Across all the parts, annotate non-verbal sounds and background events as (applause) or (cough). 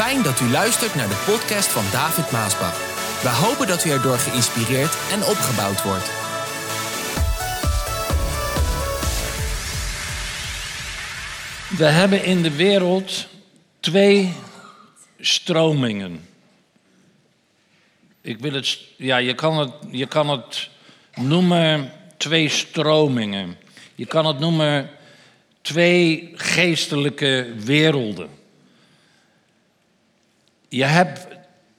Fijn dat u luistert naar de podcast van David Maasbach. We hopen dat u erdoor geïnspireerd en opgebouwd wordt. We hebben in de wereld twee stromingen. Ik wil het, ja, je kan het, je kan het noemen twee stromingen. Je kan het noemen twee geestelijke werelden. Je hebt,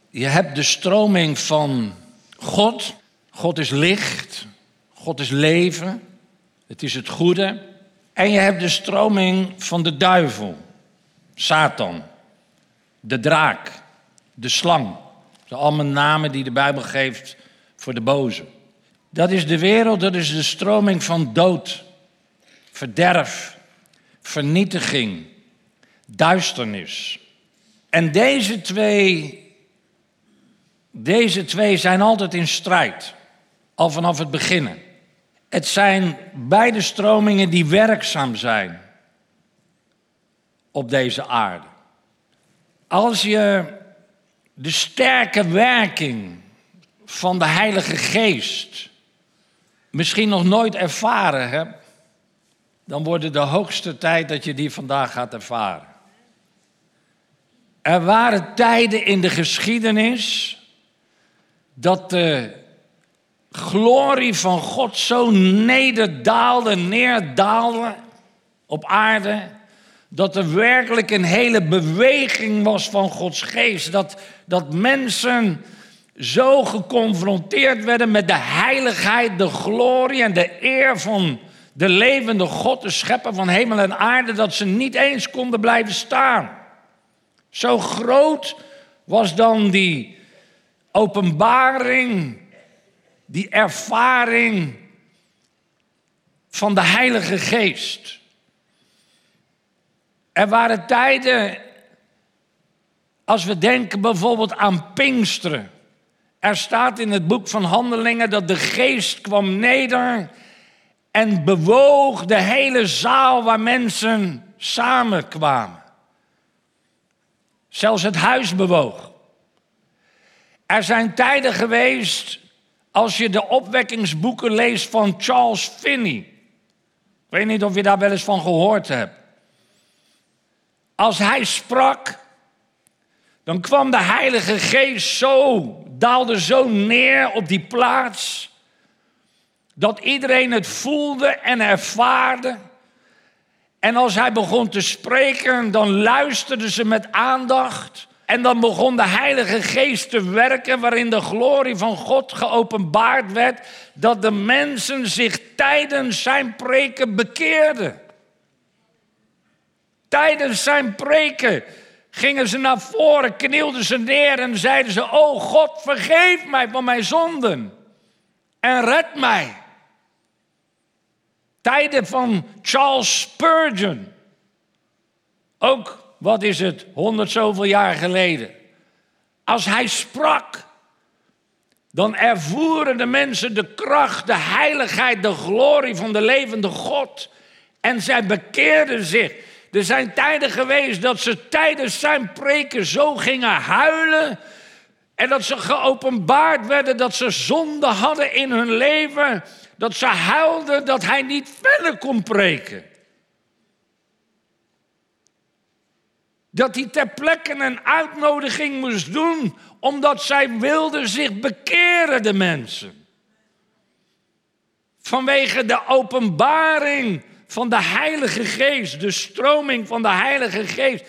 je hebt de stroming van God. God is licht. God is leven. Het is het goede. En je hebt de stroming van de duivel. Satan. De draak. De slang. Dat zijn allemaal namen die de Bijbel geeft voor de boze. Dat is de wereld, dat is de stroming van dood, verderf, vernietiging, duisternis. En deze twee, deze twee zijn altijd in strijd, al vanaf het begin. Het zijn beide stromingen die werkzaam zijn op deze aarde. Als je de sterke werking van de Heilige Geest misschien nog nooit ervaren hebt, dan wordt het de hoogste tijd dat je die vandaag gaat ervaren. Er waren tijden in de geschiedenis dat de glorie van God zo nederdaalde, neerdaalde op aarde, dat er werkelijk een hele beweging was van Gods geest. Dat, dat mensen zo geconfronteerd werden met de heiligheid, de glorie en de eer van de levende God, de schepper van hemel en aarde, dat ze niet eens konden blijven staan. Zo groot was dan die openbaring, die ervaring van de Heilige Geest. Er waren tijden, als we denken bijvoorbeeld aan Pinksteren. Er staat in het boek van Handelingen dat de geest kwam neder en bewoog de hele zaal waar mensen samenkwamen. Zelfs het huis bewoog. Er zijn tijden geweest, als je de opwekkingsboeken leest van Charles Finney. Ik weet niet of je daar wel eens van gehoord hebt. Als hij sprak, dan kwam de Heilige Geest zo, daalde zo neer op die plaats, dat iedereen het voelde en ervaarde. En als hij begon te spreken, dan luisterden ze met aandacht. En dan begon de Heilige Geest te werken, waarin de glorie van God geopenbaard werd, dat de mensen zich tijdens zijn preken bekeerden. Tijdens zijn preken gingen ze naar voren, knielden ze neer en zeiden ze: Oh God, vergeef mij van mijn zonden en red mij. Tijden van Charles Spurgeon. Ook, wat is het, honderd zoveel jaar geleden. Als hij sprak, dan ervoeren de mensen de kracht, de heiligheid, de glorie van de levende God. En zij bekeerden zich. Er zijn tijden geweest dat ze tijdens zijn preken zo gingen huilen. En dat ze geopenbaard werden dat ze zonde hadden in hun leven. Dat ze huilden dat hij niet verder kon preken. Dat hij ter plekke een uitnodiging moest doen, omdat zij wilden zich bekeren, de mensen. Vanwege de openbaring van de Heilige Geest, de stroming van de Heilige Geest.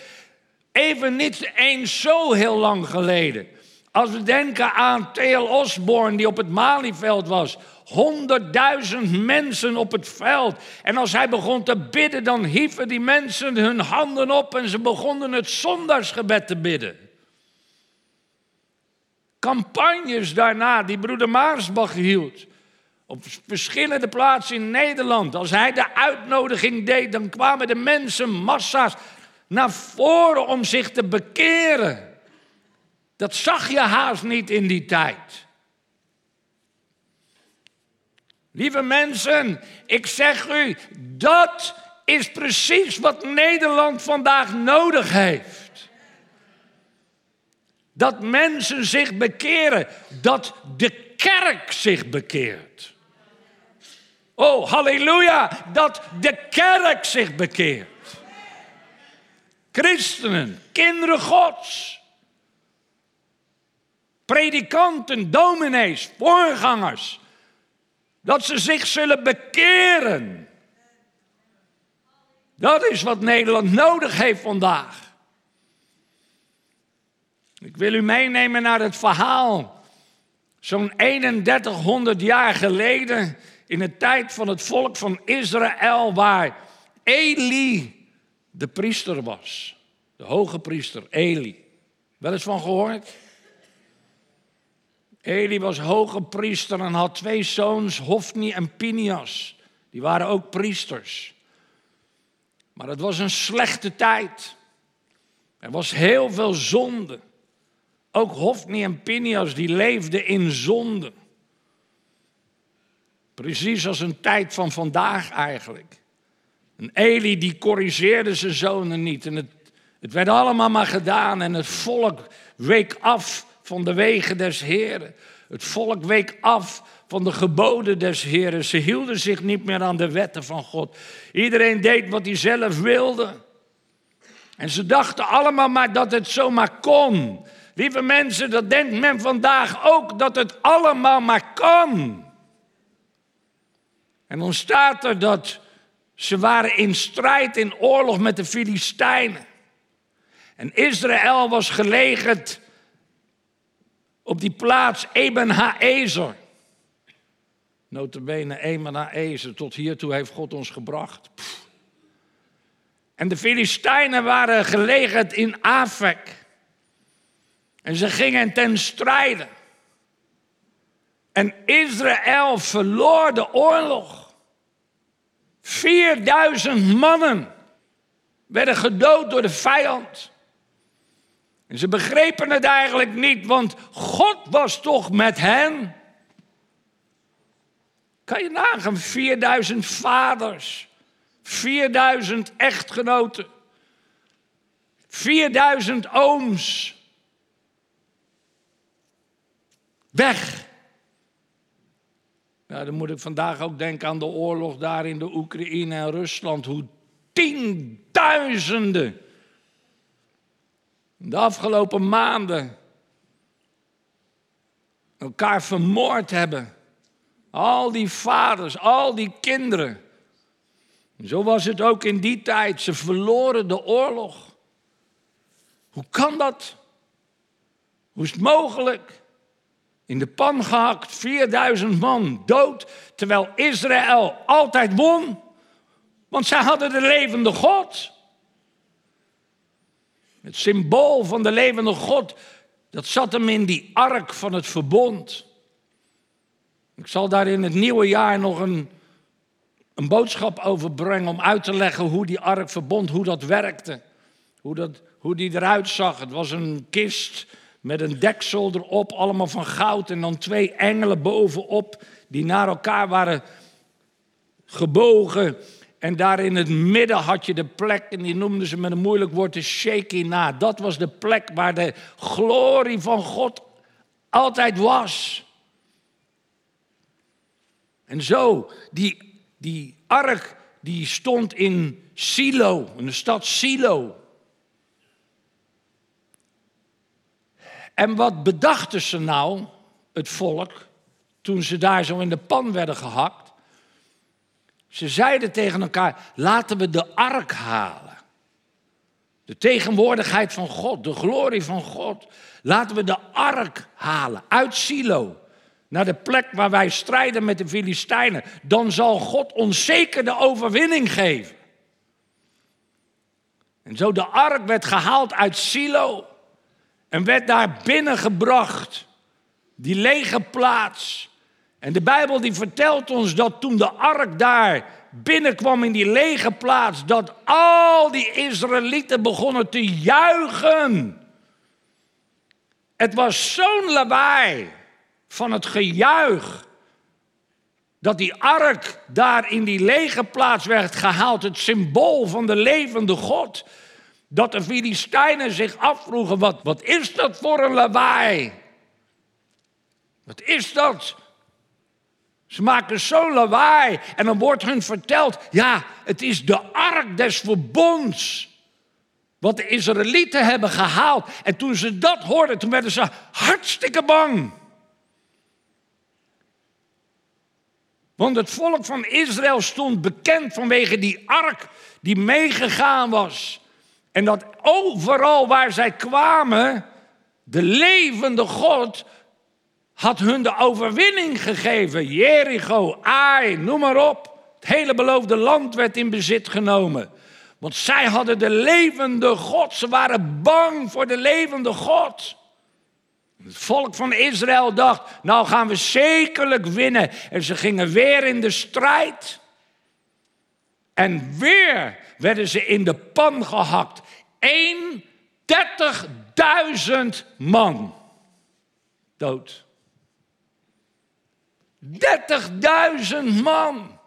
Even niet eens zo heel lang geleden. Als we denken aan T.L. Osborne die op het Malieveld was. Honderdduizend mensen op het veld. En als hij begon te bidden, dan hieven die mensen hun handen op en ze begonnen het zondagsgebed te bidden. Campagnes daarna die broeder Maarsbach hield. Op verschillende plaatsen in Nederland. Als hij de uitnodiging deed, dan kwamen de mensen massa's naar voren om zich te bekeren. Dat zag je haast niet in die tijd. Lieve mensen, ik zeg u, dat is precies wat Nederland vandaag nodig heeft. Dat mensen zich bekeren. Dat de kerk zich bekeert. Oh, halleluja, dat de kerk zich bekeert. Christenen, kinderen Gods, predikanten, dominees, voorgangers, dat ze zich zullen bekeren. Dat is wat Nederland nodig heeft vandaag. Ik wil u meenemen naar het verhaal. Zo'n 3100 jaar geleden, in de tijd van het volk van Israël, waar Eli de priester was. De hoge priester, Eli. Wel eens van gehoord? Eli was hoge priester en had twee zoons, Hofni en Pinias. Die waren ook priesters. Maar het was een slechte tijd. Er was heel veel zonde. Ook Hofni en Pinias die leefden in zonde. Precies als een tijd van vandaag eigenlijk. En Eli die corrigeerde zijn zonen niet. En het, het werd allemaal maar gedaan. En het volk week af van de wegen des Heren. Het volk week af van de geboden des Heren. Ze hielden zich niet meer aan de wetten van God. Iedereen deed wat hij zelf wilde. En ze dachten allemaal maar dat het zomaar kon. Lieve mensen, dat denkt men vandaag ook dat het allemaal maar kan. En dan staat er dat ze waren in strijd, in oorlog met de Filistijnen. En Israël was gelegerd op die plaats Eben Haezer. Notabene Eben Haezer, tot hiertoe heeft God ons gebracht. En de Filistijnen waren gelegerd in Afek. En ze gingen ten strijde. En Israël verloor de oorlog. 4000 mannen werden gedood door de vijand. En ze begrepen het eigenlijk niet, want God was toch met hen. Kan je nagaan, 4000 vaders, 4000 echtgenoten, 4000 ooms. Weg. Nou, dan moet ik vandaag ook denken aan de oorlog daar in de Oekraïne en Rusland. Hoe tienduizenden de afgelopen maanden elkaar vermoord hebben. Al die vaders, al die kinderen. Zo was het ook in die tijd. Ze verloren de oorlog. Hoe kan dat? Hoe is het mogelijk? In de pan gehakt, 4000 man dood, terwijl Israël altijd won. Want zij hadden de levende God. Het symbool van de levende God, dat zat hem in die ark van het verbond. Ik zal daar in het nieuwe jaar nog een, een boodschap over brengen om uit te leggen hoe die ark verbond, hoe dat werkte. Hoe, dat, hoe die eruit zag. Het was een kist met een deksel erop, allemaal van goud. En dan twee engelen bovenop, die naar elkaar waren gebogen. En daar in het midden had je de plek, en die noemden ze met een moeilijk woord de Shekinah. Dat was de plek waar de glorie van God altijd was. En zo, die, die ark, die stond in Silo, in de stad Silo. En wat bedachten ze nou, het volk, toen ze daar zo in de pan werden gehakt? Ze zeiden tegen elkaar: laten we de ark halen. De tegenwoordigheid van God, de glorie van God. Laten we de ark halen uit Silo. Naar de plek waar wij strijden met de Filistijnen. Dan zal God ons zeker de overwinning geven. En zo de ark werd gehaald uit Silo. En werd daar binnengebracht. Die lege plaats. En de Bijbel die vertelt ons dat toen de ark daar binnenkwam in die lege plaats, dat al die Israëlieten begonnen te juichen. Het was zo'n lawaai van het gejuich dat die ark daar in die lege plaats werd gehaald, het symbool van de levende God. Dat de Filistijnen zich afvroegen, wat, wat is dat voor een lawaai? Wat is dat? Ze maken zo'n lawaai en dan wordt hun verteld, ja, het is de ark des verbonds. Wat de Israëlieten hebben gehaald. En toen ze dat hoorden, toen werden ze hartstikke bang. Want het volk van Israël stond bekend vanwege die ark die meegegaan was. En dat overal waar zij kwamen, de levende God had hun de overwinning gegeven. Jericho, Ai, noem maar op. Het hele beloofde land werd in bezit genomen. Want zij hadden de levende God. Ze waren bang voor de levende God. Het volk van Israël dacht, nou gaan we zekerlijk winnen. En ze gingen weer in de strijd. En weer werden ze in de pan gehakt. 30.000 man dood. 30.000 man.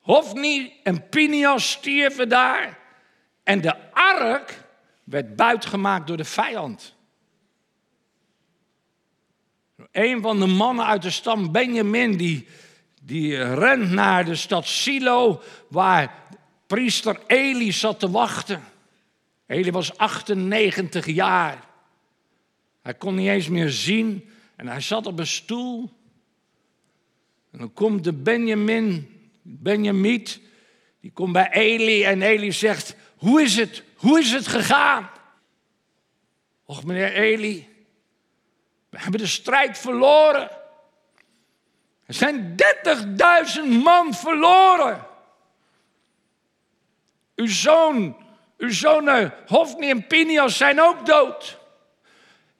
Hofni en Pinias stierven daar. En de ark werd buitgemaakt door de vijand. Een van de mannen uit de stam Benjamin, die, die rent naar de stad Silo, waar priester Eli zat te wachten. Eli was 98 jaar. Hij kon niet eens meer zien en hij zat op een stoel. En dan komt de Benjamin, Benjamiet, die komt bij Eli en Eli zegt, hoe is het? Hoe is het gegaan? Och meneer Eli, we hebben de strijd verloren. Er zijn 30.000 man verloren. Uw zoon, uw zonen Hofni en Pinias zijn ook dood.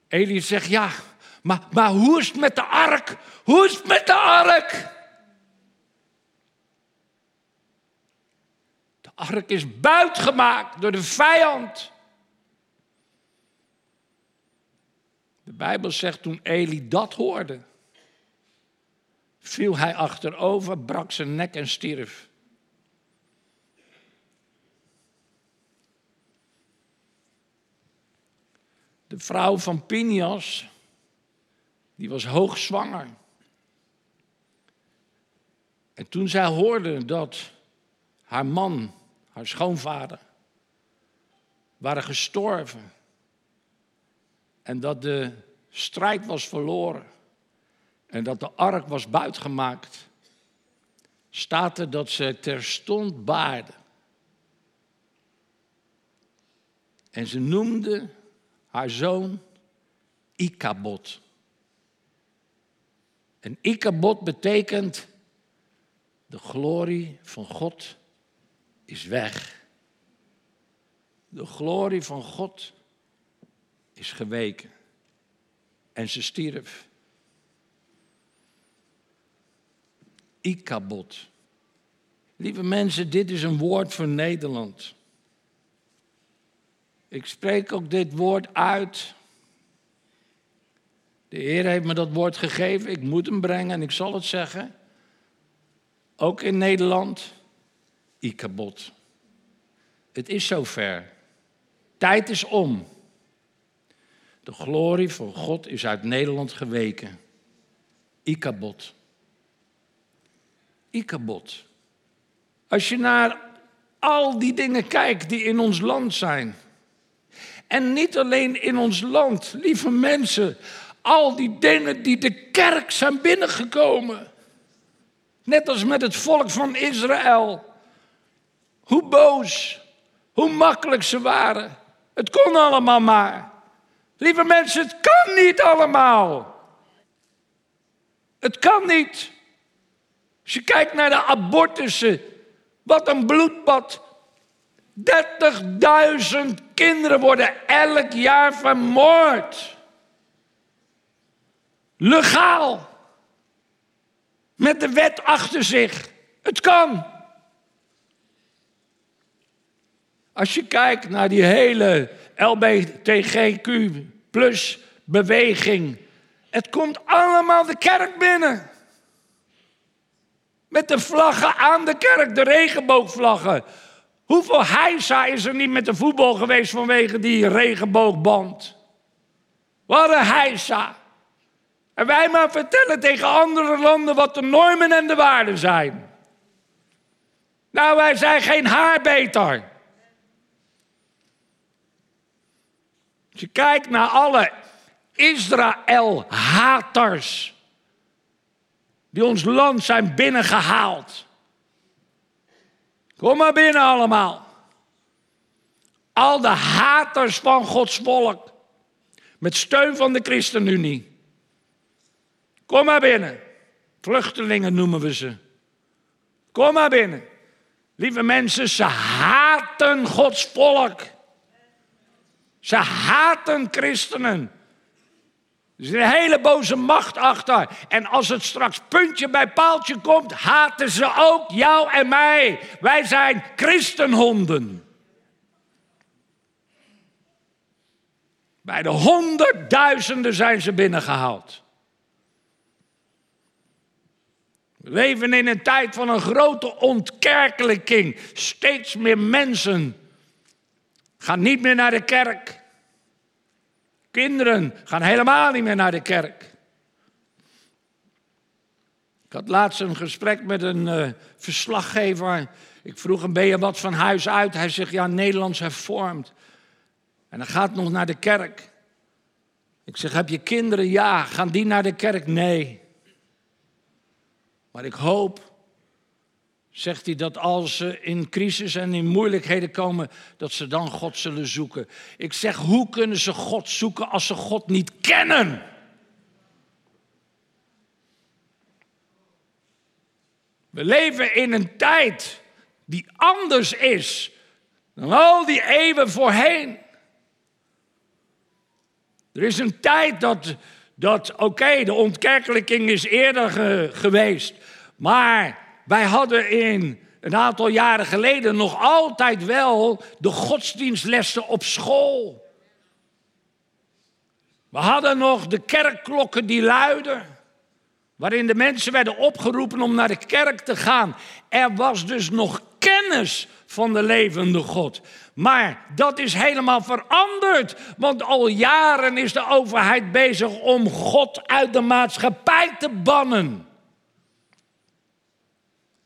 Eli zegt, ja, maar, maar hoe is het met de ark? Hoe is het met de ark? De ark is buitgemaakt door de vijand. De Bijbel zegt toen Eli dat hoorde, viel hij achterover, brak zijn nek en stierf. De vrouw van Pinias, die was hoogzwanger. En toen zij hoorde dat haar man, haar schoonvader, waren gestorven en dat de strijd was verloren en dat de ark was buitgemaakt, staat er dat ze terstond baarde. En ze noemde haar zoon Ikabot. En Ikabot betekent de glorie van God is weg. De glorie van God is geweken. En ze stierf. Ikabot. Lieve mensen, dit is een woord voor Nederland. Ik spreek ook dit woord uit. De Heer heeft me dat woord gegeven. Ik moet hem brengen en ik zal het zeggen. Ook in Nederland. Ikabot. Het is zover. Tijd is om. De glorie van God is uit Nederland geweken. Ikabot. Ikabot. Als je naar al die dingen kijkt die in ons land zijn. En niet alleen in ons land, lieve mensen. Al die dingen die de kerk zijn binnengekomen. Net als met het volk van Israël. Hoe boos, hoe makkelijk ze waren. Het kon allemaal maar. Lieve mensen, het kan niet allemaal. Het kan niet. Als je kijkt naar de abortussen, wat een bloedbad. 30.000 kinderen worden elk jaar vermoord. Legaal. Met de wet achter zich. Het kan. Als je kijkt naar die hele LBTGQ plus beweging. Het komt allemaal de kerk binnen. Met de vlaggen aan de kerk, de regenboogvlaggen. Hoeveel heisa is er niet met de voetbal geweest vanwege die regenboogband? Wat een heisa. En wij maar vertellen tegen andere landen wat de normen en de waarden zijn. Nou, wij zijn geen haar beter. Als je kijkt naar alle Israël-haters die ons land zijn binnengehaald. Kom maar binnen allemaal. Al de haters van Gods volk. Met steun van de ChristenUnie. Kom maar binnen. Vluchtelingen noemen we ze. Kom maar binnen. Lieve mensen, ze haten Gods volk. Ze haten christenen. Er is een hele boze macht achter. En als het straks puntje bij paaltje komt, haten ze ook jou en mij. Wij zijn christenhonden. Bij de honderdduizenden zijn ze binnengehaald. We leven in een tijd van een grote ontkerkelijking. Steeds meer mensen gaan niet meer naar de kerk. Kinderen gaan helemaal niet meer naar de kerk. Ik had laatst een gesprek met een uh, verslaggever. Ik vroeg hem, ben je wat van huis uit? Hij zegt, ja, Nederlands hervormd. En hij gaat nog naar de kerk. Ik zeg, heb je kinderen? Ja. Gaan die naar de kerk? Nee. Maar ik hoop zegt hij dat als ze in crisis en in moeilijkheden komen, dat ze dan God zullen zoeken. Ik zeg, hoe kunnen ze God zoeken als ze God niet kennen? We leven in een tijd die anders is dan al die eeuwen voorheen. Er is een tijd dat, dat oké, de ontkerkelijking is eerder geweest, maar wij hadden in een aantal jaren geleden nog altijd wel de godsdienstlessen op school. We hadden nog de kerkklokken die luiden, waarin de mensen werden opgeroepen om naar de kerk te gaan. Er was dus nog kennis van de levende God. Maar dat is helemaal veranderd, want al jaren is de overheid bezig om God uit de maatschappij te bannen.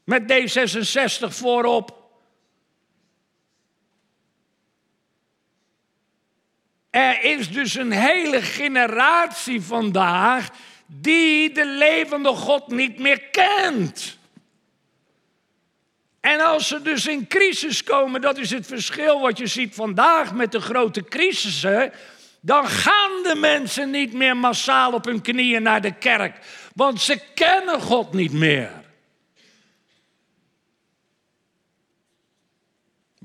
Met D66 voorop. Er is dus een hele generatie vandaag die de levende God niet meer kent. En als ze dus in crisis komen, dat is het verschil wat je ziet vandaag met de grote crisissen, dan gaan de mensen niet meer massaal op hun knieën naar de kerk, want ze kennen God niet meer.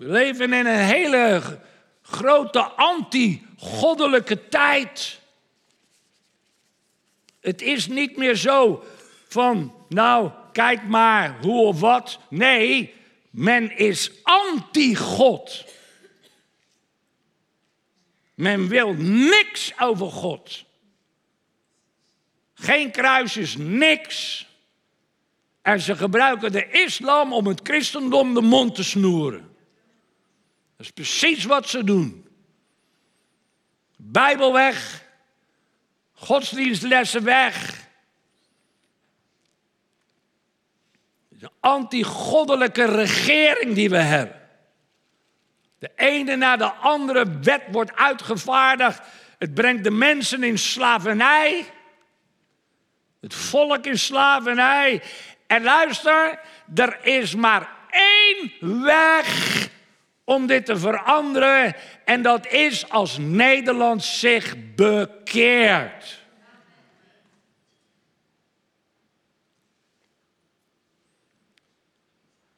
We leven in een hele grote anti-goddelijke tijd. Het is niet meer zo van, nou, kijk maar hoe of wat. Nee, men is anti-God. Men wil niks over God. Geen kruisjes, niks. En ze gebruiken de islam om het christendom de mond te snoeren. Dat is precies wat ze doen. Bijbel weg, godsdienstlessen weg. De antigoddelijke regering die we hebben. De ene na de andere wet wordt uitgevaardigd. Het brengt de mensen in slavernij. Het volk in slavernij. En luister, er is maar één weg om dit te veranderen. En dat is als Nederland zich bekeert.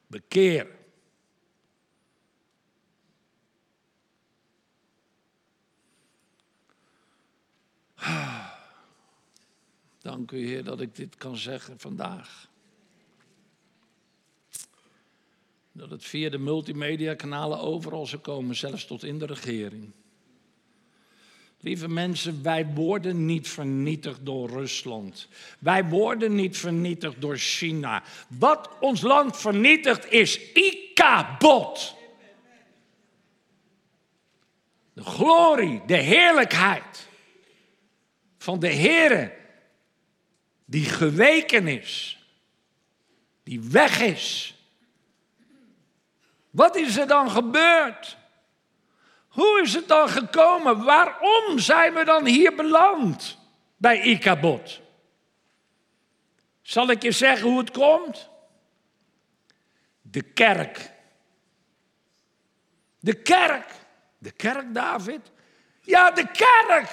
Bekeer. Dank u, Heer, dat ik dit kan zeggen vandaag. Dat het via de multimediakanalen overal zou komen, zelfs tot in de regering. Lieve mensen, wij worden niet vernietigd door Rusland. Wij worden niet vernietigd door China. Wat ons land vernietigt is Ikabot. De glorie, de heerlijkheid van de Heere die geweken is, die weg is. Wat is er dan gebeurd? Hoe is het dan gekomen? Waarom zijn we dan hier beland bij Ikabot? Zal ik je zeggen hoe het komt? De kerk. De kerk. De kerk, David? Ja, de kerk.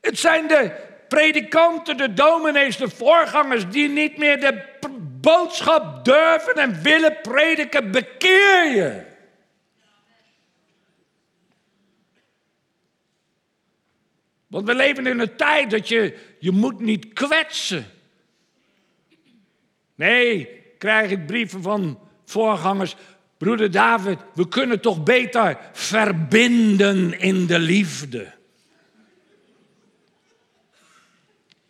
Het zijn de predikanten, de dominees, de voorgangers die niet meer de boodschap durven en willen prediken. Bekeer je. Want we leven in een tijd dat je, je moet niet kwetsen. Nee, krijg ik brieven van voorgangers. Broeder David, we kunnen toch beter verbinden in de liefde.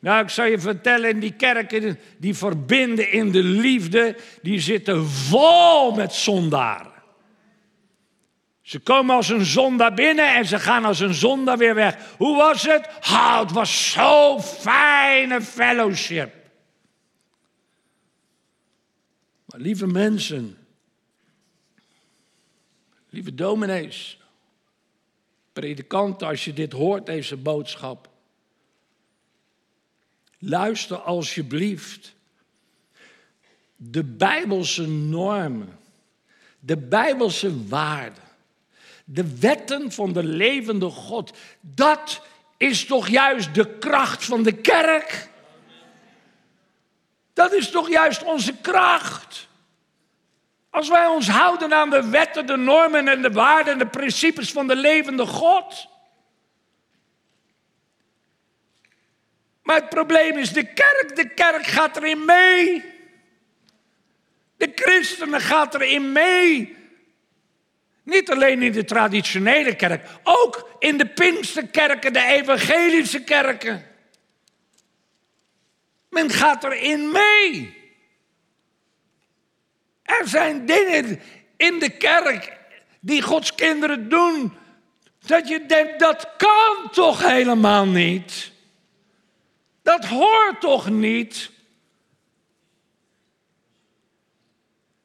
Nou, ik zal je vertellen, die kerken die verbinden in de liefde, die zitten vol met zondaren. Ze komen als een zondaar binnen en ze gaan als een zondaar weer weg. Hoe was het? Oh, het was zo fijne fellowship. Maar lieve mensen, lieve dominees, predikanten, als je dit hoort, deze boodschap. Luister alsjeblieft. De Bijbelse normen, de Bijbelse waarden, de wetten van de levende God, dat is toch juist de kracht van de kerk? Dat is toch juist onze kracht? Als wij ons houden aan de wetten, de normen en de waarden en de principes van de levende God. Maar het probleem is de kerk. De kerk gaat erin mee. De christenen gaat erin mee. Niet alleen in de traditionele kerk, ook in de Pinksterkerken, de evangelische kerken. Men gaat erin mee. Er zijn dingen in de kerk die Gods kinderen doen, dat je denkt, dat kan toch helemaal niet. Dat hoort toch niet?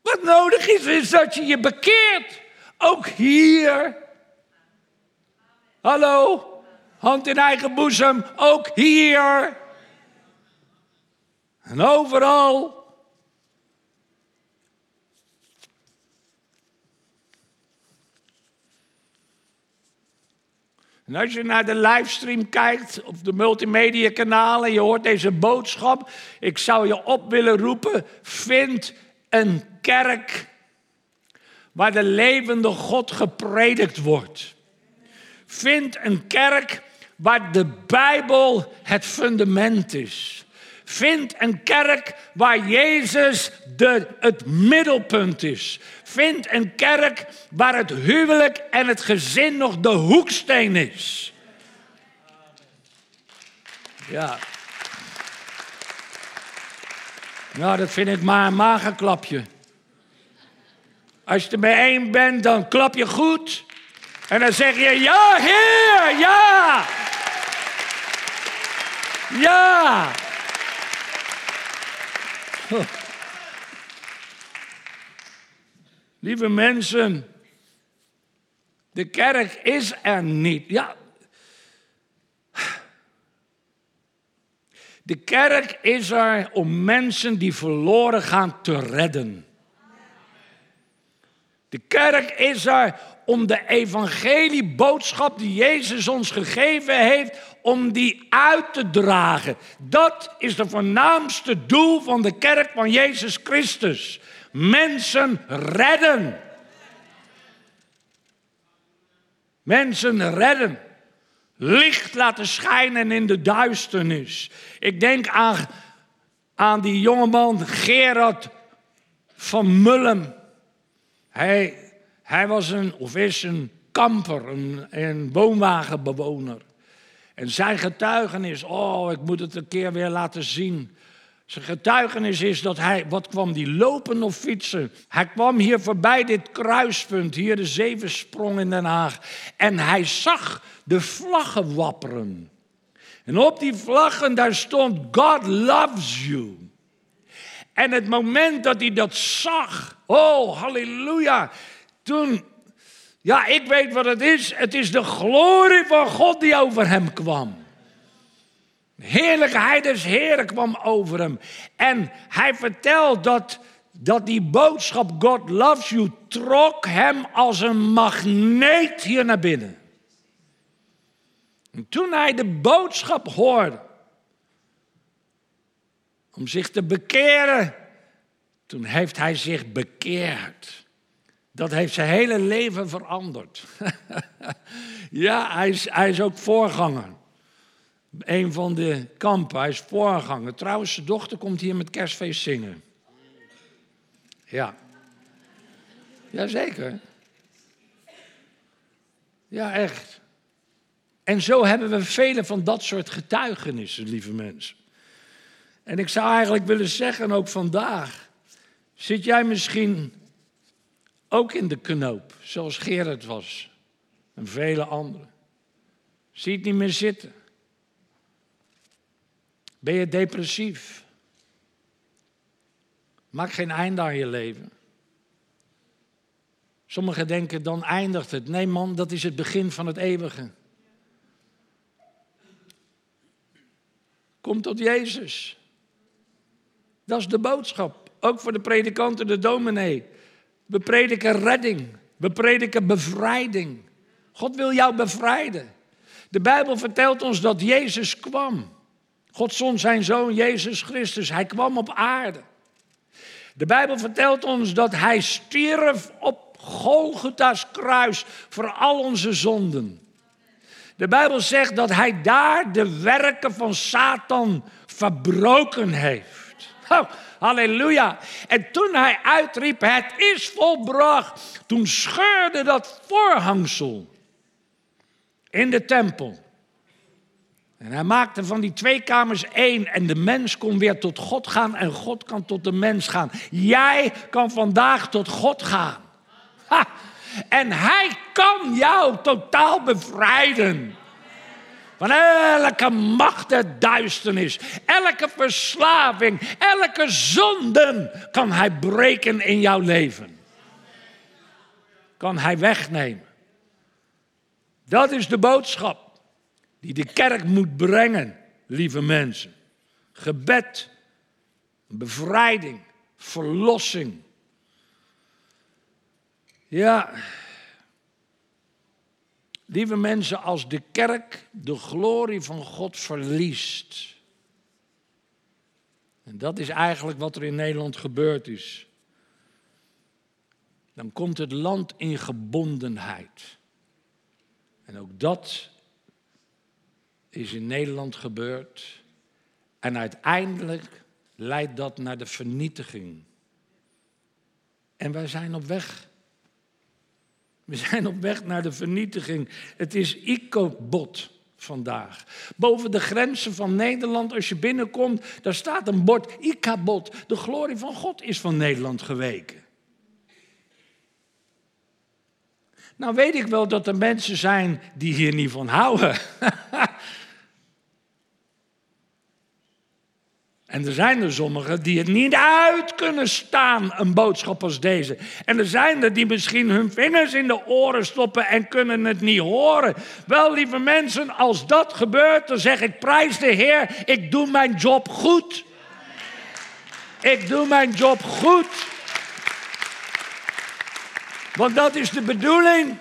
Wat nodig is, is dat je je bekeert. Ook hier. Hallo? Hand in eigen boezem. Ook hier. En overal. En als je naar de livestream kijkt, of de multimedia kanalen, je hoort deze boodschap, ik zou je op willen roepen, vind een kerk waar de levende God gepredikt wordt. Vind een kerk waar de Bijbel het fundament is. Vind een kerk waar Jezus de, het middelpunt is. Vind een kerk waar het huwelijk en het gezin nog de hoeksteen is. Ja. Nou, dat vind ik maar een magerklapje. Als je er mee één bent, dan klap je goed. En dan zeg je, ja, Heer, ja. Ja. Lieve mensen, de kerk is er niet. Ja. De kerk is er om mensen die verloren gaan te redden. De kerk is er om de evangelieboodschap die Jezus ons gegeven heeft, om die uit te dragen. Dat is de voornaamste doel van de kerk van Jezus Christus. Mensen redden. Mensen redden. Licht laten schijnen in de duisternis. Ik denk aan, aan die jongeman Gerard van Mullen. Hij, hij was een, of is een kamper, een, een woonwagenbewoner. En zijn getuigenis, oh, ik moet het een keer weer laten zien. Zijn getuigenis is dat hij, wat kwam die lopen of fietsen? Hij kwam hier voorbij dit kruispunt, hier de Zevensprong in Den Haag. En hij zag de vlaggen wapperen. En op die vlaggen daar stond God loves you. En het moment dat hij dat zag, oh halleluja, toen, ja ik weet wat het is, het is de glorie van God die over hem kwam. Heerlijkheid des Heren kwam over hem. En hij vertelt dat, dat die boodschap God loves you trok hem als een magneet hier naar binnen. En toen hij de boodschap hoorde om zich te bekeren, toen heeft hij zich bekeerd. Dat heeft zijn hele leven veranderd. (laughs) ja, hij is, hij is ook voorganger. Een van de kampen, hij is voorganger. Trouwens, zijn dochter komt hier met kerstfeest zingen. Ja. Jazeker. Ja, echt. En zo hebben we vele van dat soort getuigenissen, lieve mensen. En ik zou eigenlijk willen zeggen, ook vandaag, zit jij misschien ook in de knoop, zoals Gerard was en vele anderen. Zie het niet meer zitten. Ben je depressief? Maak geen einde aan je leven. Sommigen denken dan eindigt het. Nee man, dat is het begin van het eeuwige. Kom tot Jezus. Dat is de boodschap. Ook voor de predikanten, de dominee. We prediken redding. We prediken bevrijding. God wil jou bevrijden. De Bijbel vertelt ons dat Jezus kwam. God zond zijn zoon Jezus Christus. Hij kwam op aarde. De Bijbel vertelt ons dat hij stierf op Golgotha's kruis voor al onze zonden. De Bijbel zegt dat hij daar de werken van Satan verbroken heeft. Oh, halleluja. En toen hij uitriep, het is volbracht, toen scheurde dat voorhangsel in de tempel. En hij maakte van die twee kamers één en de mens kon weer tot God gaan en God kan tot de mens gaan. Jij kan vandaag tot God gaan. En hij kan jou totaal bevrijden. Van elke macht der duisternis, elke verslaving, elke zonde kan hij breken in jouw leven. Kan hij wegnemen. Dat is de boodschap die de kerk moet brengen, lieve mensen. Gebed, bevrijding, verlossing. Ja, lieve mensen, als de kerk de glorie van God verliest. En dat is eigenlijk wat er in Nederland gebeurd is. Dan komt het land in gebondenheid. En ook dat is in Nederland gebeurd. En uiteindelijk leidt dat naar de vernietiging. En wij zijn op weg. We zijn op weg naar de vernietiging. Het is Icobot vandaag. Boven de grenzen van Nederland, als je binnenkomt, daar staat een bord Ikabot. De glorie van God is van Nederland geweken. Nou weet ik wel dat er mensen zijn die hier niet van houden. (laughs) En er zijn er sommigen die het niet uit kunnen staan, een boodschap als deze. En er zijn er die misschien hun vingers in de oren stoppen en kunnen het niet horen. Wel, lieve mensen, als dat gebeurt, dan zeg ik: prijs de Heer, ik doe mijn job goed. Ik doe mijn job goed. Want dat is de bedoeling.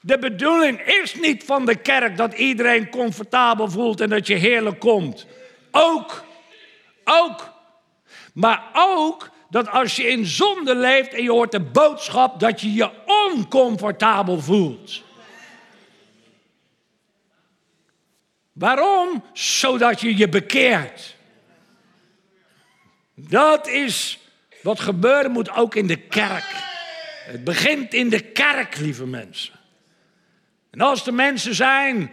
De bedoeling is niet van de kerk dat iedereen comfortabel voelt en dat je heerlijk komt. Ook ook. Maar ook dat als je in zonde leeft en je hoort de boodschap dat je je oncomfortabel voelt. Waarom? Zodat je je bekeert. Dat is wat gebeuren moet ook in de kerk. Het begint in de kerk, lieve mensen. En als er mensen zijn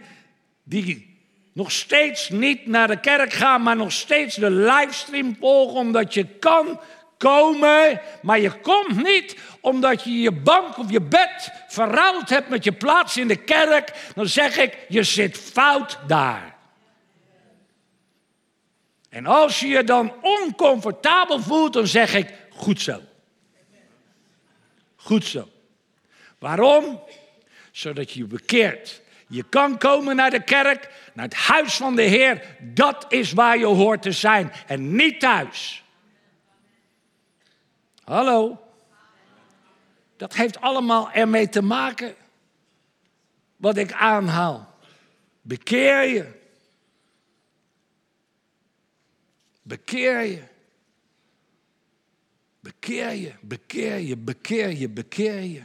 die nog steeds niet naar de kerk gaan, maar nog steeds de livestream volgen, omdat je kan komen, maar je komt niet omdat je je bank of je bed verruild hebt met je plaats in de kerk, dan zeg ik, je zit fout daar. En als je je dan oncomfortabel voelt, dan zeg ik, goed zo. Goed zo. Waarom? Zodat je je bekeert. Je kan komen naar de kerk, naar het huis van de Heer. Dat is waar je hoort te zijn en niet thuis. Hallo? Dat heeft allemaal ermee te maken wat ik aanhaal. Bekeer je. Bekeer je. Bekeer je, bekeer je, bekeer je, bekeer je.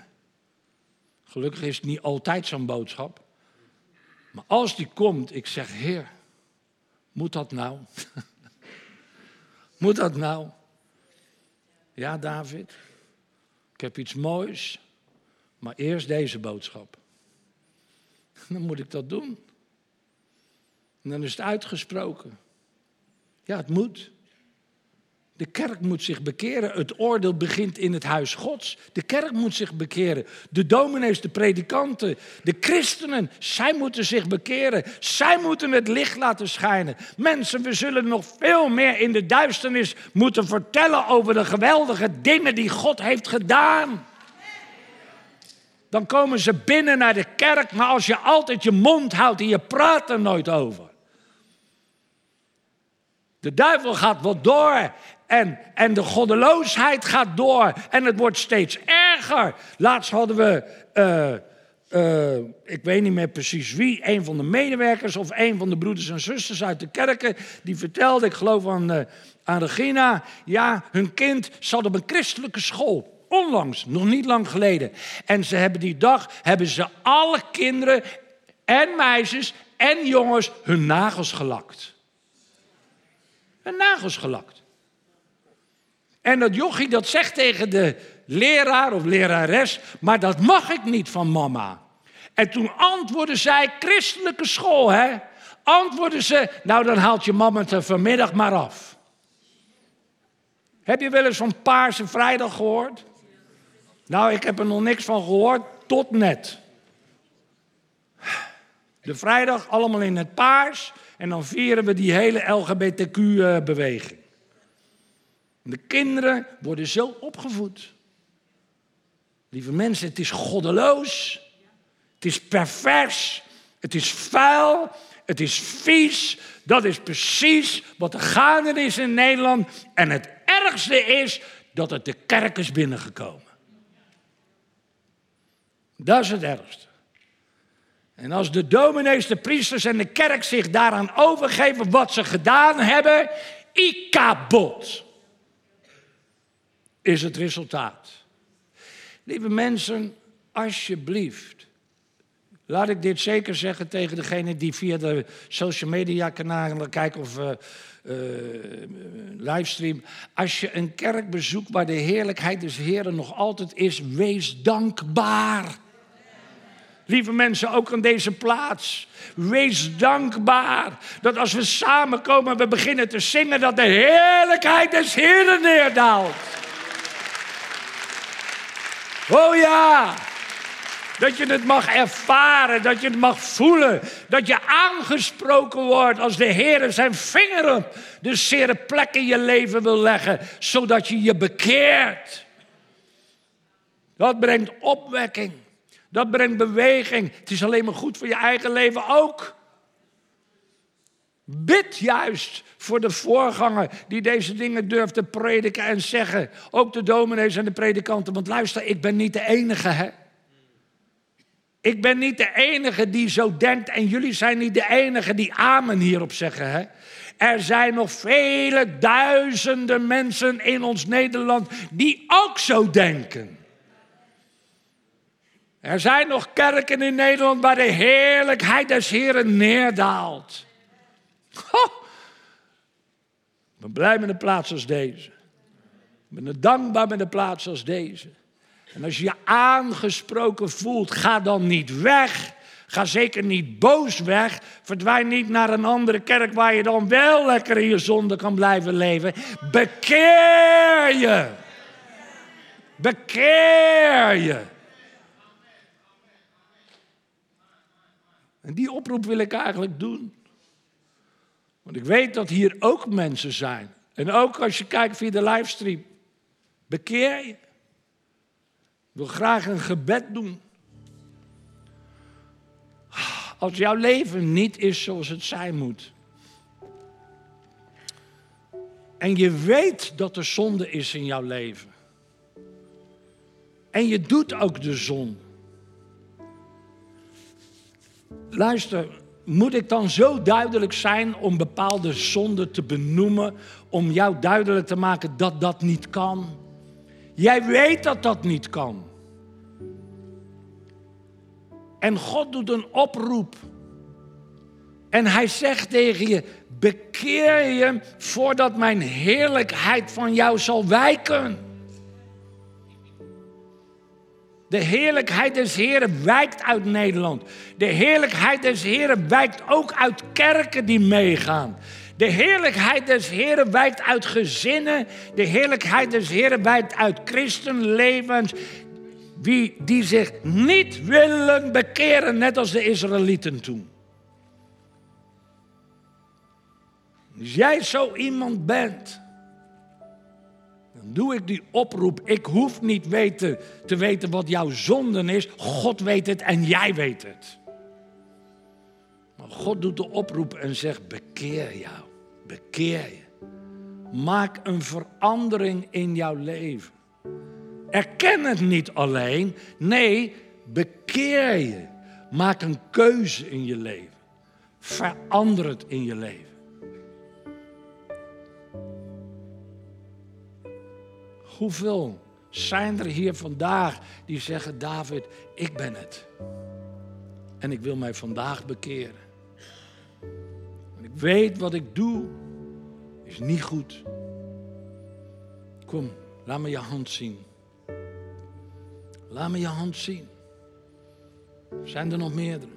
Gelukkig is het niet altijd zo'n boodschap. Maar als die komt, ik zeg, Heer, moet dat nou? (laughs) moet dat nou? Ja, David, ik heb iets moois, maar eerst deze boodschap. (laughs) Dan moet ik dat doen. En dan is het uitgesproken. Ja, het moet. De kerk moet zich bekeren. Het oordeel begint in het huis Gods. De kerk moet zich bekeren. De dominees, de predikanten, de christenen, zij moeten zich bekeren. Zij moeten het licht laten schijnen. Mensen, we zullen nog veel meer in de duisternis moeten vertellen over de geweldige dingen die God heeft gedaan. Dan komen ze binnen naar de kerk, maar als je altijd je mond houdt en je praat er nooit over. De duivel gaat wat door en, en de goddeloosheid gaat door en het wordt steeds erger. Laatst hadden we, uh, uh, ik weet niet meer precies wie, een van de medewerkers of een van de broeders en zusters uit de kerken, die vertelde, ik geloof aan, uh, aan Regina, ja, hun kind zat op een christelijke school. Onlangs, nog niet lang geleden. En ze hebben die dag, hebben ze alle kinderen en meisjes en jongens hun nagels gelakt. Hun nagels gelakt. En dat jochie dat zegt tegen de leraar of lerares, maar dat mag ik niet van mama. En toen antwoordde zij, christelijke school hè. Antwoordde ze, nou dan haalt je mama het er vanmiddag maar af. Heb je wel eens van Paarse Vrijdag gehoord? Nou, ik heb er nog niks van gehoord, tot net. De vrijdag allemaal in het paars en dan vieren we die hele LGBTQ-beweging. De kinderen worden zo opgevoed. Lieve mensen, het is goddeloos. Het is pervers. Het is vuil. Het is vies. Dat is precies wat er gaande is in Nederland. En het ergste is dat het de kerk is binnengekomen. Dat is het ergste. En als de dominees, de priesters en de kerk zich daaraan overgeven wat ze gedaan hebben, ikabot is het resultaat. Lieve mensen, alsjeblieft. Laat ik dit zeker zeggen tegen degene die via de social media kanalen kijken of uh, uh, livestream. Als je een kerk bezoekt waar de heerlijkheid des Heren nog altijd is, wees dankbaar. Lieve mensen, ook aan deze plaats. Wees dankbaar dat als we samenkomen en we beginnen te zingen, dat de heerlijkheid des Heren neerdaalt. Oh ja, dat je het mag ervaren, dat je het mag voelen. Dat je aangesproken wordt als de Heer zijn vinger op de zere plek in je leven wil leggen, zodat je je bekeert. Dat brengt opwekking. Dat brengt beweging. Het is alleen maar goed voor je eigen leven ook. Bid juist voor de voorganger die deze dingen durft te prediken en zeggen. Ook de dominees en de predikanten. Want luister, ik ben niet de enige, hè? Ik ben niet de enige die zo denkt en jullie zijn niet de enige die amen hierop zeggen, hè? Er zijn nog vele duizenden mensen in ons Nederland die ook zo denken. Er zijn nog kerken in Nederland waar de heerlijkheid des Heren neerdaalt. Ik ben blij met een plaats als deze. Ik ben dankbaar met een plaats als deze. En als je je aangesproken voelt, ga dan niet weg. Ga zeker niet boos weg. Verdwijn niet naar een andere kerk waar je dan wel lekker in je zonde kan blijven leven. Bekeer je. Bekeer je. En die oproep wil ik eigenlijk doen. Want ik weet dat hier ook mensen zijn. En ook als je kijkt via de livestream. Bekeer je. Ik wil graag een gebed doen. Als jouw leven niet is zoals het zijn moet. En je weet dat er zonde is in jouw leven. En je doet ook de zon. Luister, moet ik dan zo duidelijk zijn om bepaalde zonden te benoemen, om jou duidelijk te maken dat dat niet kan? Jij weet dat dat niet kan. En God doet een oproep. En hij zegt tegen je: bekeer je voordat mijn heerlijkheid van jou zal wijken. De heerlijkheid des Heren wijkt uit Nederland. De heerlijkheid des Heren wijkt ook uit kerken die meegaan. De heerlijkheid des Heren wijkt uit gezinnen. De heerlijkheid des Heren wijkt uit christenlevens. Wie, die zich niet willen bekeren, net als de Israëlieten toen. Als jij zo iemand bent, dan doe ik die oproep. Ik hoef niet weten, te weten wat jouw zonden is. God weet het en jij weet het. Maar God doet de oproep en zegt: bekeer jou, bekeer je. Maak een verandering in jouw leven. Erken het niet alleen, nee, bekeer je. Maak een keuze in je leven. Verander het in je leven. Hoeveel zijn er hier vandaag die zeggen: David, ik ben het. En ik wil mij vandaag bekeren. En ik weet wat ik doe is niet goed. Kom, laat me je hand zien. Laat me je hand zien. Zijn er nog meerdere?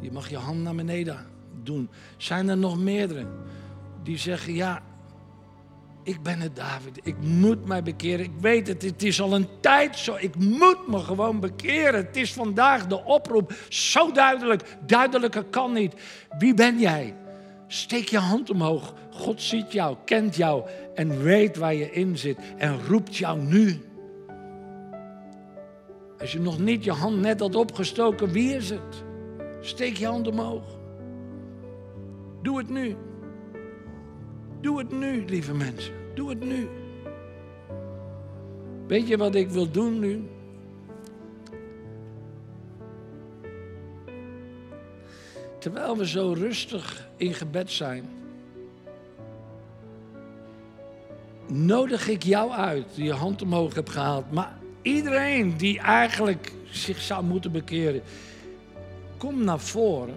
Je mag je hand naar beneden doen. Zijn er nog meerdere die zeggen: Ja, ik ben het David. Ik moet mij bekeren. Ik weet het, het is al een tijd zo. Ik moet me gewoon bekeren. Het is vandaag de oproep. Zo duidelijk. Duidelijker kan niet. Wie ben jij? Steek je hand omhoog. God ziet jou, kent jou en weet waar je in zit en roept jou nu. Als je nog niet je hand net had opgestoken, wie is het? Steek je hand omhoog. Doe het nu. Doe het nu, lieve mensen. Doe het nu. Weet je wat ik wil doen nu? Terwijl we zo rustig in gebed zijn, nodig ik jou uit die je hand omhoog hebt gehaald. Maar iedereen die eigenlijk zich zou moeten bekeren, kom naar voren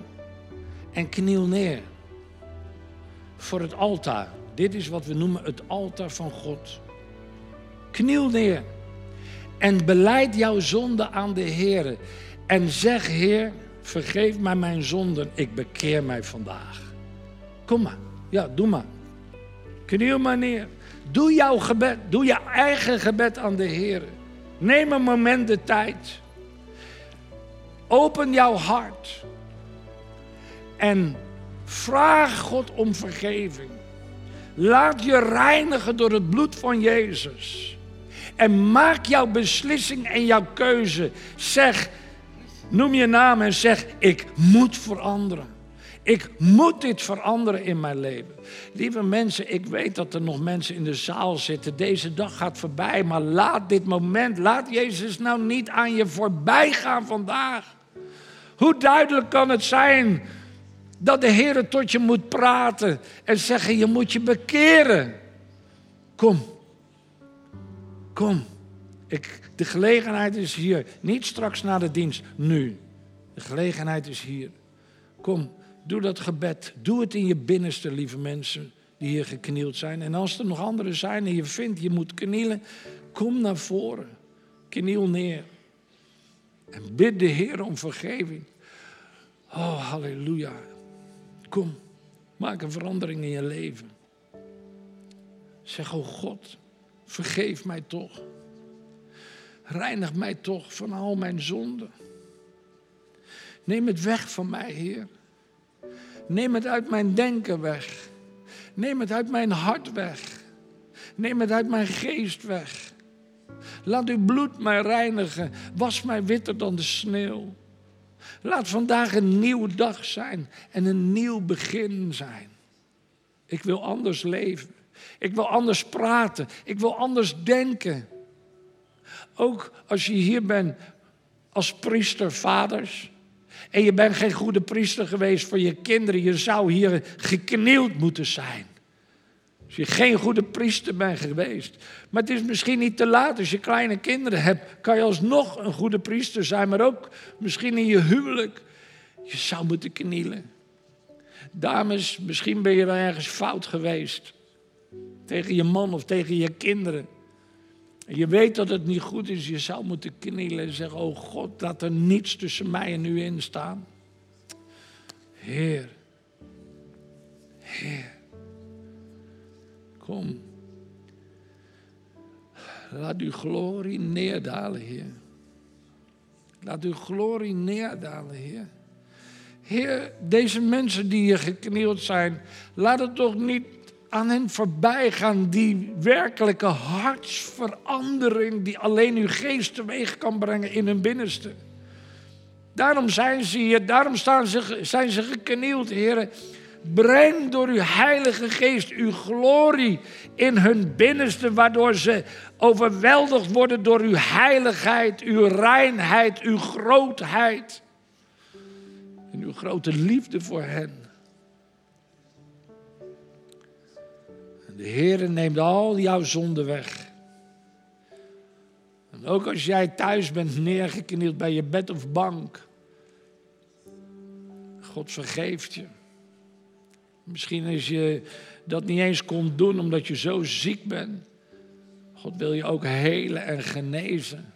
en kniel neer voor het altaar. Dit is wat we noemen het altaar van God. Kniel neer en beleid jouw zonde aan de Heer. En zeg, Heer, vergeef mij mijn zonden, ik bekeer mij vandaag. Kom maar, ja, doe maar. Kniel maar neer. Doe jouw gebed, doe je eigen gebed aan de Heer. Neem een moment de tijd. Open jouw hart. En vraag God om vergeving. Laat je reinigen door het bloed van Jezus. En maak jouw beslissing en jouw keuze. Zeg, noem je naam en zeg, ik moet veranderen. Ik moet dit veranderen in mijn leven. Lieve mensen, ik weet dat er nog mensen in de zaal zitten. Deze dag gaat voorbij, maar laat dit moment, laat Jezus nou niet aan je voorbij gaan vandaag. Hoe duidelijk kan het zijn dat de Heer tot je moet praten en zeggen: Je moet je bekeren. Kom, kom. Ik, de gelegenheid is hier. Niet straks na de dienst, nu. De gelegenheid is hier. Kom, doe dat gebed. Doe het in je binnenste, lieve mensen die hier geknield zijn. En als er nog anderen zijn en je vindt je moet knielen, kom naar voren. Kniel neer. En bid de Heer om vergeving. Oh, halleluja. Kom, maak een verandering in je leven. Zeg, oh God, vergeef mij toch. Reinig mij toch van al mijn zonden. Neem het weg van mij, Heer. Neem het uit mijn denken weg. Neem het uit mijn hart weg. Neem het uit mijn geest weg. Laat uw bloed mij reinigen. Was mij witter dan de sneeuw. Laat vandaag een nieuwe dag zijn en een nieuw begin zijn. Ik wil anders leven. Ik wil anders praten. Ik wil anders denken. Ook als je hier bent als priester, vaders. En je bent geen goede priester geweest voor je kinderen. Je zou hier geknield moeten zijn. Als je geen goede priester bent geweest. Maar het is misschien niet te laat. Als je kleine kinderen hebt, kan je alsnog een goede priester zijn. Maar ook misschien in je huwelijk. Je zou moeten knielen. Dames, misschien ben je wel ergens fout geweest. Tegen je man of tegen je kinderen. En je weet dat het niet goed is. Je zou moeten knielen en zeggen: Oh God, laat er niets tussen mij en u in staan. Heer. Kom. Laat uw glorie neerdalen, Heer. Laat uw glorie neerdalen, Heer. Heer, deze mensen die hier geknield zijn, laat het toch niet aan hen voorbij gaan, die werkelijke hartsverandering die alleen uw geest teweeg kan brengen in hun binnenste. Daarom zijn ze hier, daarom staan ze, zijn ze geknield, heren. Breng door uw Heilige Geest uw glorie in hun binnenste, waardoor ze overweldigd worden door uw heiligheid, uw reinheid, uw grootheid en uw grote liefde voor hen. En de Heer neemt al jouw zonden weg. En ook als jij thuis bent neergeknield bij je bed of bank, God vergeeft je. Misschien als je dat niet eens kon doen omdat je zo ziek bent. God wil je ook helen en genezen.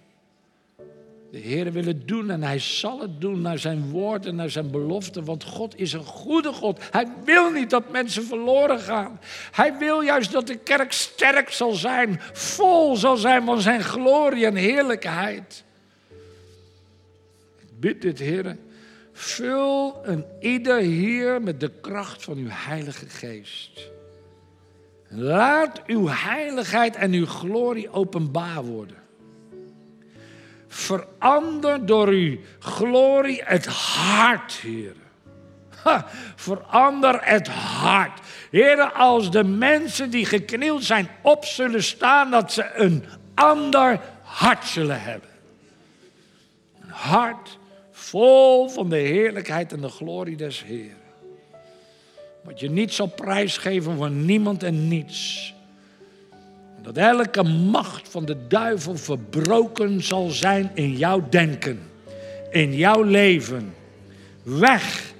De Heer wil het doen en Hij zal het doen naar zijn woord en naar zijn belofte. Want God is een goede God. Hij wil niet dat mensen verloren gaan. Hij wil juist dat de kerk sterk zal zijn, vol zal zijn van zijn glorie en heerlijkheid. Ik bid dit, Heer Vul een ieder hier met de kracht van uw Heilige Geest. Laat uw heiligheid en uw glorie openbaar worden. Verander door uw glorie het hart, Heer. verander het hart. Heer, als de mensen die geknield zijn op zullen staan, dat ze een ander hart zullen hebben. Een hart Vol van de heerlijkheid en de glorie des Heeren. Wat je niet zal prijsgeven voor niemand en niets. Dat elke macht van de duivel verbroken zal zijn in jouw denken. In jouw leven. Weg,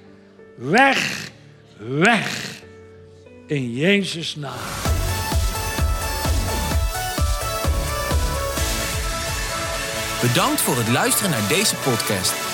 weg, weg. In Jezus' naam. Bedankt voor het luisteren naar deze podcast.